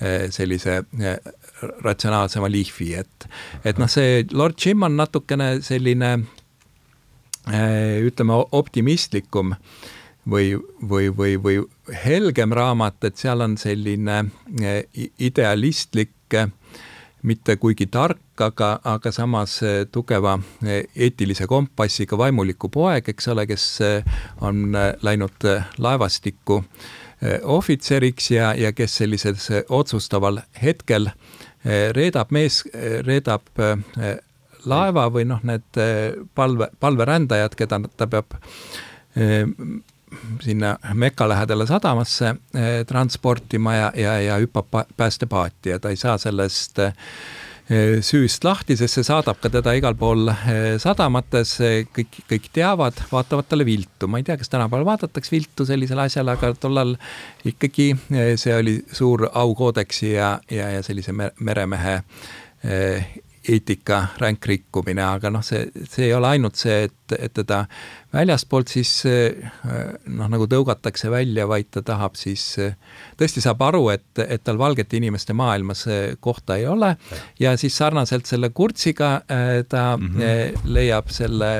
eh, sellise eh, ratsionaalsema lihvi, et, et noh, see Lord Jim on natukene selline eh, ütleme, optimistlikum või, või, või, või helgem raamat, et seal on selline eh, idealistlik, mitte kuigi tark, aga, aga samas eh, tugeva eetilise kompassiga vaimuliku poeg, eks ole, kes on läinud laevastikku ohvitseriks ja, ja kes sellises otsustaval hetkel äh, Eh, reedab mees, eh, reedab eh, laeva või noh, need palve, palverändajad, keda ta peab sinna Meka lähedale sadamasse transportima ja, ja, ja hüppab päästepaati ja ta ei saa sellest äh, Eh, süüst lahti, sest see saadab ka teda igal pool eh, sadamates, kõik, kõik teavad, vaatavad talle viltu, ma ei tea, kas tänapäeval vaadatakse viltu sellisele asjale, aga tollal ikkagi eh, see oli suur aukoodeksi ja, ja, ja sellise meremehe eetika ränk rikkumine, aga noh, see, see ei ole ainult see, et, et teda väljastpoolt siis noh, nagu tõugatakse välja, vaid ta tahab siis, tõesti saab aru, et, et tal valgete inimeste maailmas kohta ei ole ja siis sarnaselt selle kurtsiga ta mm -hmm. leiab selle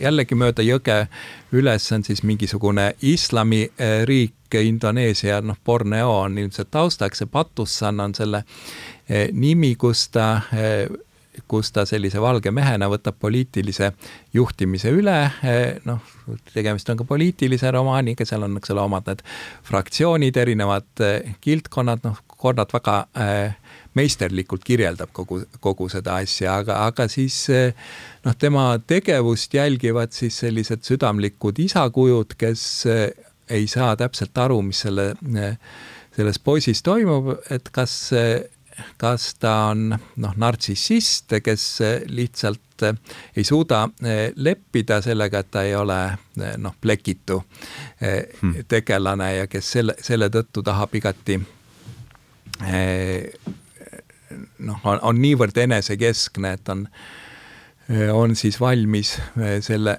jällegi mööda jõge üles on siis mingisugune islamiriik, Indoneesia, noh, Borneo on ilmselt taustaks, see Patussan on selle nimi, kus ta kus ta sellise valge mehena võtab poliitilise juhtimise üle, noh, tegemist on ka poliitilise romaaniga, seal on, eks ole, omad need fraktsioonid, erinevad eh, kildkonnad, noh, Konrad väga äh, meisterlikult kirjeldab kogu, kogu seda asja, aga, aga siis eh, noh, tema tegevust jälgivad siis sellised südamlikud isakujud, kes ei saa täpselt aru, mis selle, selles poisis toimub, et kas kas ta on noh, nartsissist, kes lihtsalt eh, ei suuda eh, leppida sellega, et ta ei ole eh, noh, plekitu hmm. tegelane ja kes selle, selle tõttu tahab igati noh, on, on niivõrd enesekeskne, et on, on siis valmis selle,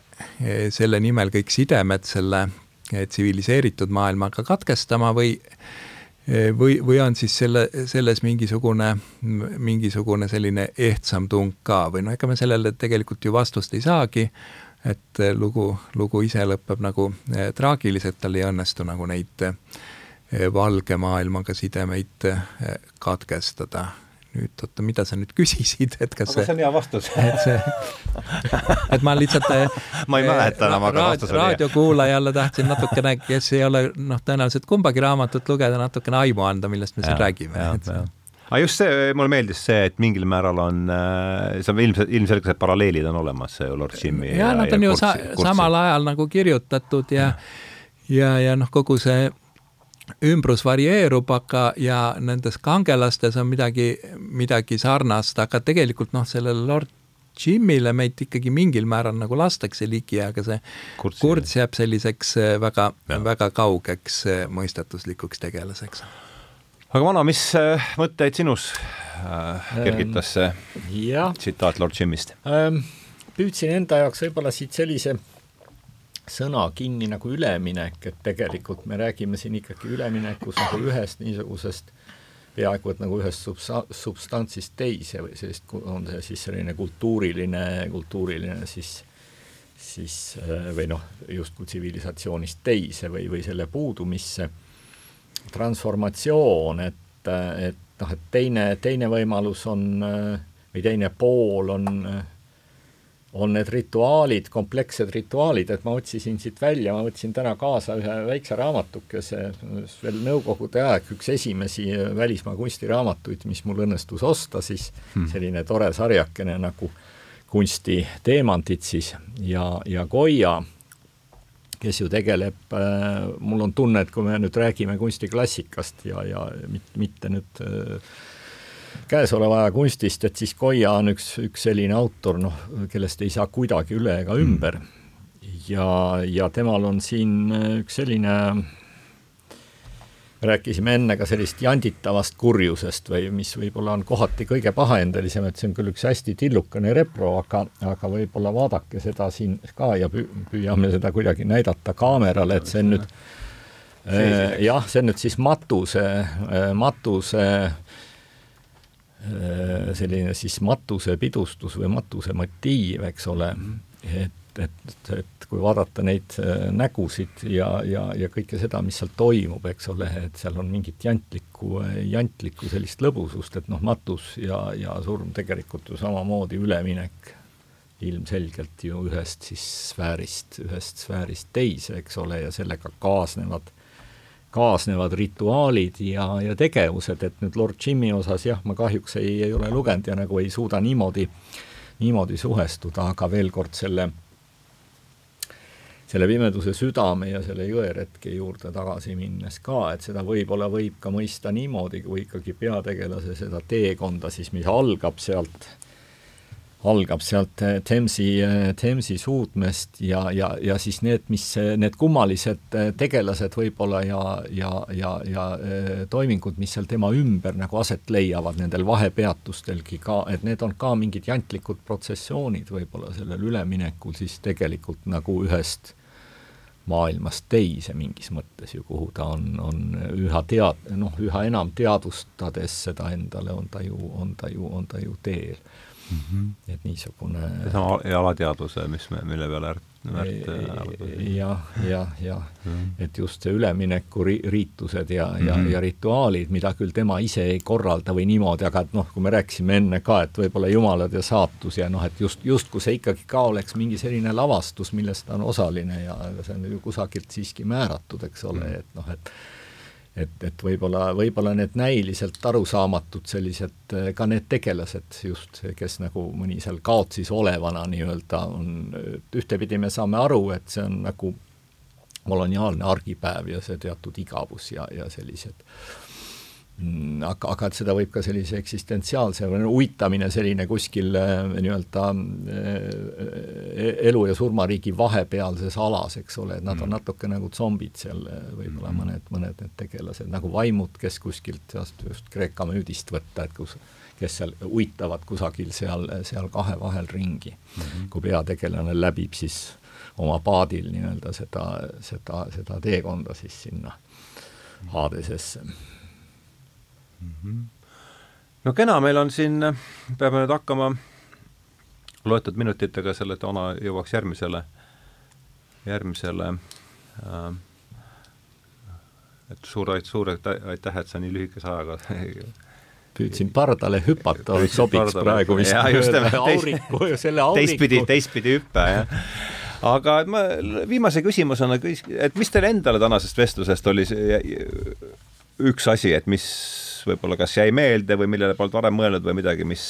selle nimel kõik sidemed selle tsiviliseeritud maailmaga katkestama või või, või on siis selle, selles mingisugune, mingisugune selline ehtsam tung ka või noh, ega me sellele tegelikult ju vastust ei saagi, et lugu, lugu ise lõpeb nagu eh, traagiliselt, tal ei õnnestu nagu neid eh, valge maailmaga sidemeid eh, katkestada nüüd oota, mida sa nüüd küsisid, et kas see, see on hea vastus et see, et ma lihtsalt ma ei mäleta enam, aga vastus oli raadiokuulajale tahtsin natukene, kes ei ole noh, tõenäoliselt kumbagi raamatut lugeda, natukene aimu anda, millest me siin räägime. aga just see, mulle meeldis see, et mingil määral on, äh, see on ilmselt, ilmselgelt paralleelid on olemas, see Lord Jimmy. ja nad on ju kursi, sa, kursi. samal ajal nagu kirjutatud ja, ja, ja, ja noh, kogu see ümbrus varieerub, aga, ja nendes kangelastes on midagi, midagi sarnast, aga tegelikult noh, sellele Lord Jimile meid ikkagi mingil määral nagu lastakse ligi, aga see kurts, kurts jääb selliseks äh, väga, väga kaugeks äh, mõistatuslikuks tegelaseks. aga vana, mis äh, mõtteid sinus äh, kergitas see ähm, tsitaat Lord Jimist ähm,? püüdsin enda jaoks võib-olla siit sellise sõna kinni nagu üleminek, et tegelikult me räägime siin ikkagi üleminekus nagu ühest niisugusest peaaegu et nagu ühest substa-, substantsist teise või sellist, on see siis selline kultuuriline, kultuuriline siis siis või noh, justkui tsivilisatsioonist teise või, või selle puudumisse, transformatsioon, et, et noh, et teine, teine võimalus on või teine pool on äh, on need rituaalid, komplekssed rituaalid, et ma otsisin siit välja, ma võtsin täna kaasa ühe väikse raamatukese, veel nõukogude aeg, üks esimesi välismaa kunstiraamatuid, mis mul õnnestus osta, siis hmm. selline tore sarjakene nagu kunstiteemantid siis ja, ja Goya, kes ju tegeleb äh,, mul on tunne, et kui me nüüd räägime kunstiklassikast ja, ja mitte, mitte nüüd äh, käesoleva aja kunstist, et siis Koia on üks, üks selline autor, noh, kellest ei saa kuidagi üle ega ümber. ja, ja temal on siin üks selline, rääkisime enne ka sellist janditavast kurjusest või mis võib-olla on kohati kõige pahaendelisem, et see on küll üks hästi tillukene repro, aga, aga võib-olla vaadake seda siin ka ja püüame seda kuidagi näidata kaamerale, et see on nüüd jah, see on nüüd siis matuse, matuse Äh, selline siis matuse pidustus või matuse motiiv, eks ole, et, et, et kui vaadata neid äh, nägusid ja, ja, ja kõike seda, mis seal toimub, eks ole, et seal on mingit jantlikku, jantlikku sellist lõbusust, et noh, matus ja, ja surm tegelikult ju samamoodi üleminek ilmselgelt ju ühest siis sfäärist, ühest sfäärist teise, eks ole, ja sellega kaasnevad kaasnevad rituaalid ja, ja tegevused, et nüüd Lord Jimmy osas jah, ma kahjuks ei, ei ole lugenud ja nagu ei suuda niimoodi, niimoodi suhestuda, aga veel kord selle, selle pimeduse südame ja selle jõeretke juurde tagasi minnes ka, et seda võib-olla võib ka mõista niimoodi, kui ikkagi peategelase seda teekonda siis, mis algab sealt algab sealt eh, Thamesi, eh, suudmest ja, ja, ja siis need, mis, need kummalised eh, tegelased võib-olla ja, ja, ja, ja toimingud, mis seal tema ümber nagu aset leiavad, nendel vahepeatustelgi ka, et need on ka mingid jantlikud protsessioonid võib-olla sellel üleminekul siis tegelikult nagu ühest maailmast teise mingis mõttes ju, kuhu ta on, on üha tead-, noh, üha enam teadvustades seda endale, on ta ju, on ta ju, on ta ju teel mm. -hmm. et niisugune seesama alateadvuse, mis me, mille peale Ärt, Märt jah, jah, jah, et just see ülemineku ri-, riitused ja mm, -hmm. ja, ja rituaalid, mida küll tema ise ei korralda või niimoodi, aga et noh, kui me rääkisime enne ka, et võib-olla jumalad ja saatus ja noh, et just, justkui see ikkagi ka oleks mingi selline lavastus, milles ta on osaline ja see on ju kusagilt siiski määratud, eks ole mm, -hmm. et noh, et et, et võib-olla, võib-olla need näiliselt arusaamatud sellised, ka need tegelased just, kes nagu mõni seal kaotsis olevana nii-öelda on, ühtepidi me saame aru, et see on nagu koloniaalne argipäev ja see teatud igavus ja, ja sellised Mm, aga, aga et seda võib ka sellise eksistentsiaalse uitamine selline kuskil äh, nii-öelda äh, elu ja surmariigi vahepealses alas, eks ole, et nad on mm. natuke nagu zombid seal, äh, võib-olla mm. mõned, mõned need tegelased, nagu vaimud, kes kuskilt just, just Kreeka müüdist võtta, et kus, kes seal uitavad kusagil seal, seal kahe vahel ringi mm. -hmm. kui peategelane läbib siis oma paadil nii-öelda seda, seda, seda teekonda siis sinna Hadesesse -hmm. No kena, meil on siin, peame nüüd hakkama loetud minutitega selle toona jõuaks järgmisele, järgmisele äh, et suur, suur aitäh, et sa nii lühikese ajaga püüdsin pardale hüpata, sobiks pardale. praegu vist ja, just, auriku, selle auriku. teistpidi, teistpidi hüppe, jah. aga ma viimase küsimusena, et mis teil endale tänasest vestlusest oli see üks asi, et mis võib-olla kas jäi meelde või millele polnud varem mõelnud või midagi, mis,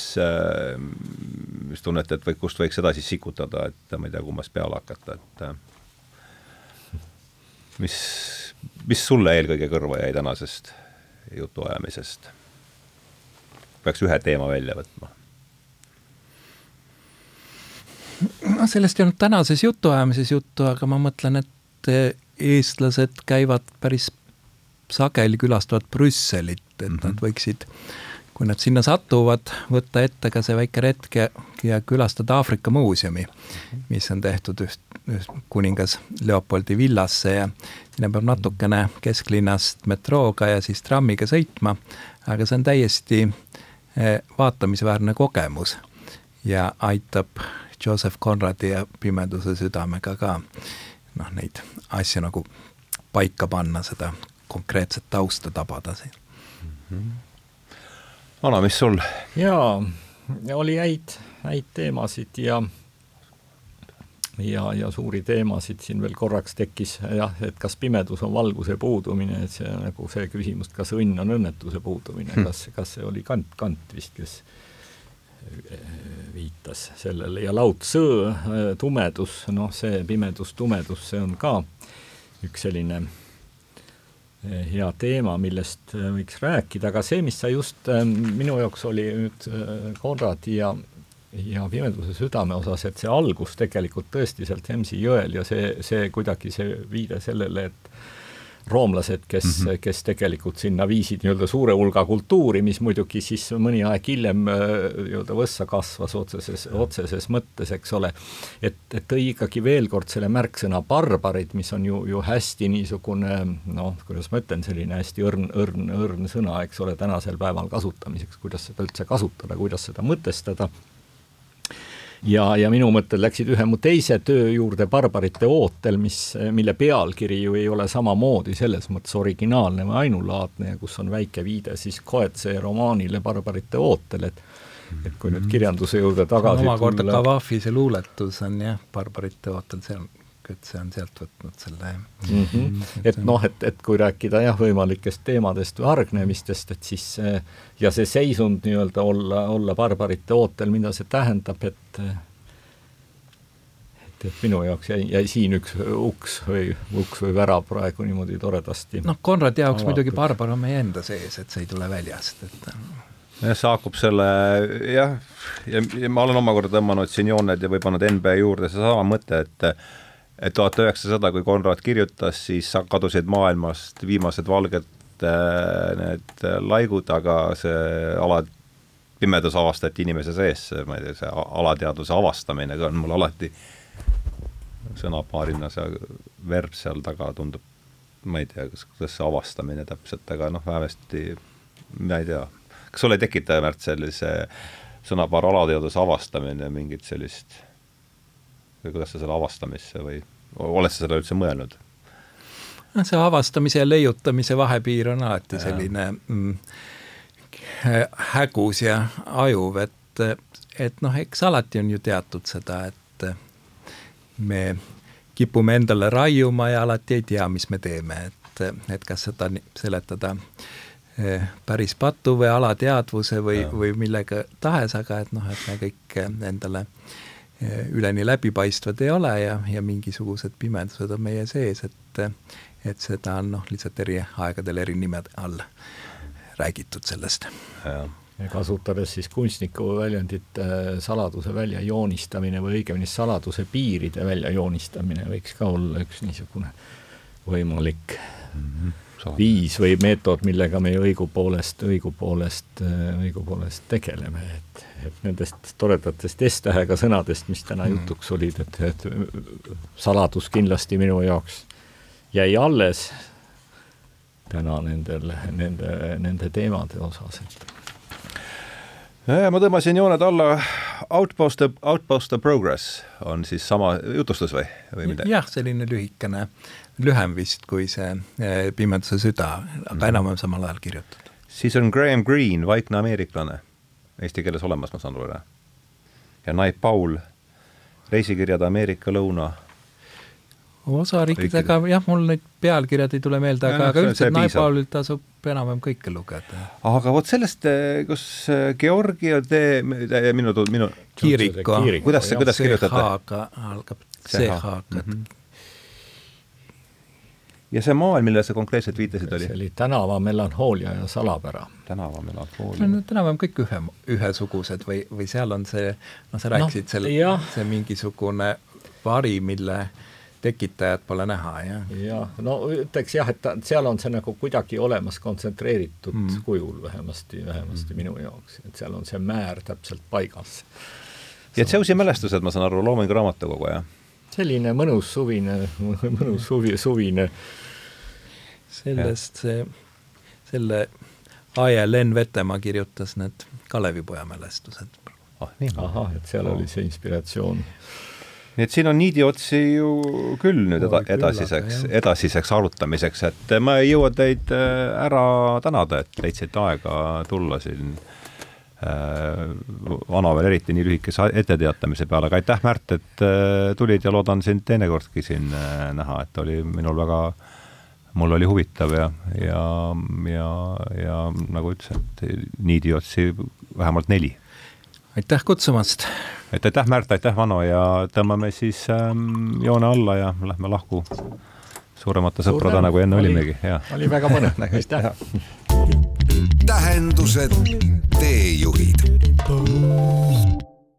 mis tunnete, et või kust võiks edasi sikutada, et ma ei tea, kummast peale hakata, et mis, mis sulle eelkõige kõrva jäi tänasest jutuajamisest? peaks ühe teema välja võtma? no sellest ei olnud tänases jutuajamises juttu, aga ma mõtlen, et eestlased käivad päris sageli, külastavad Brüsselit, et mm -hmm. nad võiksid, kui nad sinna satuvad, võtta ette ka see väike retk ja, külastada Aafrika muuseumi, mis on tehtud üht, üht kuningas Leopoldi villasse ja sinna peab natukene kesklinnast metrooga ja siis trammiga sõitma, aga see on täiesti Eh, vaatamisväärne kogemus ja aitab Joseph Conradi ja Pimeduse südamega ka noh, neid asju nagu paika panna, seda konkreetset tausta tabada siin -hmm. Vana, mis sul? jaa, oli häid, häid teemasid ja ja, ja suuri teemasid siin veel korraks tekkis jah, et kas pimedus on valguse puudumine, et see nagu see küsimus, kas õnn on õnnetuse puudumine hmm., kas, kas see oli Kant, Kant vist, kes äh, viitas sellele ja Lao-Tzu äh, tumedus, noh, see pimedus, tumedus, see on ka üks selline hea teema, millest võiks rääkida, aga see, mis sa just, minu jaoks oli nüüd Konradi ja ja Pimeduse südame osas, et see algus tegelikult tõesti sealt Hemsi jõel ja see, see kuidagi see viide sellele, et roomlased, kes mm, -hmm. kes tegelikult sinna viisid nii-öelda suure hulga kultuuri, mis muidugi siis mõni aeg hiljem äh, nii-öelda võssa kasvas otseses, otseses mõttes, eks ole, et, et tõi ikkagi veel kord selle märksõna barbarid, mis on ju, ju hästi niisugune noh, kuidas ma ütlen, selline hästi õrn, õrn, õrn sõna, eks ole, tänasel päeval kasutamiseks, kuidas seda üldse kasutada, kuidas seda mõtestada ja, ja minu mõtted läksid ühe mu teise töö juurde Barbarite ootel, mis, mille pealkiri ju ei ole samamoodi selles mõttes originaalne või ainulaadne ja kus on väike viide siis Coetzee romaanile Barbarite ootel, et et kui nüüd kirjanduse juurde tagasi omakorda Kavafi see luuletus on jah, Barbarite ootel, see on et see on sealt võtnud selle mm. -hmm. et noh, et, et kui rääkida jah, võimalikest teemadest või hargnemistest, et siis ja see seisund nii-öelda olla, olla barbarite ootel, mida see tähendab, et et, et minu jaoks jäi, jäi siin üks uks või uks või värav praegu niimoodi toredasti noh, Konradi jaoks avatud. muidugi barbar on meie enda sees, et see ei tule väljast, et jah, see haakub selle jah, ja, ja ma olen omakorda tõmmanud siin jooned ja või pannud NB juurde seesama mõte, et et tuhat üheksasada, kui Konrad kirjutas, siis kadusid maailmast viimased valged äh, need laigud, aga see ala, pimedus avastati inimese sees, ma ei tea, see alateadvuse avastamine on mul alati sõnapaarina see verb seal taga tundub, ma ei tea, kas, kuidas see avastamine täpselt, aga noh, vähemasti ma ei tea, kas sul ei tekita, Märt, sellise sõnapaar alateadvuse avastamine mingit sellist või kuidas sa selle avastamisse või oled sa seda üldse mõelnud? noh, see avastamise ja leiutamise vahepiir on alati ja. selline mm, hägus ja ajuv, et, et noh, eks alati on ju teatud seda, et me kipume endale raiuma ja alati ei tea, mis me teeme, et, et kas seda seletada eh, päris patu või alateadvuse või, või millega tahes, aga et noh, et me kõik endale äh, üleni läbipaistvad ei ole ja, ja mingisugused pimedused on meie sees, et et seda on noh, lihtsalt eri aegadel eri nimede all räägitud sellest. ja kasutades siis kunstniku väljendit äh, saladuse väljajoonistamine või õigemini saladuse piiride väljajoonistamine võiks ka olla üks niisugune võimalik mm -hmm viis või meetod, millega me õigupoolest, õigupoolest, õigupoolest tegeleme, et, et nendest toredatest S-tähega sõnadest, mis täna mm. jutuks olid, et, et saladus kindlasti minu jaoks jäi alles. täna nendel, nende, nende teemade osas, et ma tõmbasin jooned alla, Outpost, Outpost of Progress on siis sama jutustus või, või midagi? jah, selline lühikene, lühem vist kui see eh, Pimeduse süda, aga mm. enam-vähem samal ajal kirjutatud. siis on Graham Greene, Vaikne ameeriklane, eesti keeles olemas, ma saan aru, jah? ja Naip Paul, reisikirjad Ameerika lõuna osariikidega jah, mul neid pealkirjad ei tule meelde, aga, aga üldiselt Naipaulilt tasub enam-vähem kõike lugeda. aga vot sellest, eh, kus eh, Georgia tee, minu, minu Kiriko, kuidas see, kuidas kirjutate? CH-ga algab, CH-ga mm. -hmm. Ja see maal, millele sa konkreetselt viitasid, oli? see oli tänava melanhoolia ja salapära. tänava melanhoolia. no enam-vähem kõik ühe, ühesugused või, või seal on see, noh, sa rääkisid no, seal, see mingisugune vari, mille tekitajat pole näha, jah? jah, no ütleks jah, et ta, seal on see nagu kuidagi olemas kontsentreeritud mm. kujul vähemasti, vähemasti mm. minu jaoks, et seal on see määr täpselt paigas. ja Zeussi mälestused, ma saan aru, Loomingu raamatukogu, jah? selline mõnus suvine, mõnus suvi, suvine. Sellest see, selle A.L.N. Vetemaa kirjutas need Kalevipoja mälestused. ah, nii. ahah, et seal oh. oli see inspiratsioon nii et siin on niidiotsi ju küll nüüd eda, edasiseks, edasiseks arutamiseks, et ma ei jõua teid äh, ära tänada, et leidsite aega tulla siin äh, vana veel eriti nii lühikese etteteatamise peale, aga aitäh, Märt, et äh, tulid ja loodan sind teinekordki siin näha, et oli minul väga, mul oli huvitav ja, ja, ja, ja nagu ütlesin, et niidiotsi vähemalt neli. aitäh kutsumast et aitäh, Märt, aitäh, Vano ja tõmbame siis ähm, joone alla ja lähme lahku suuremate sõpradena, kui enne oli, olimegi, jah. oli väga põnev, aitäh. tähendused, teejuhid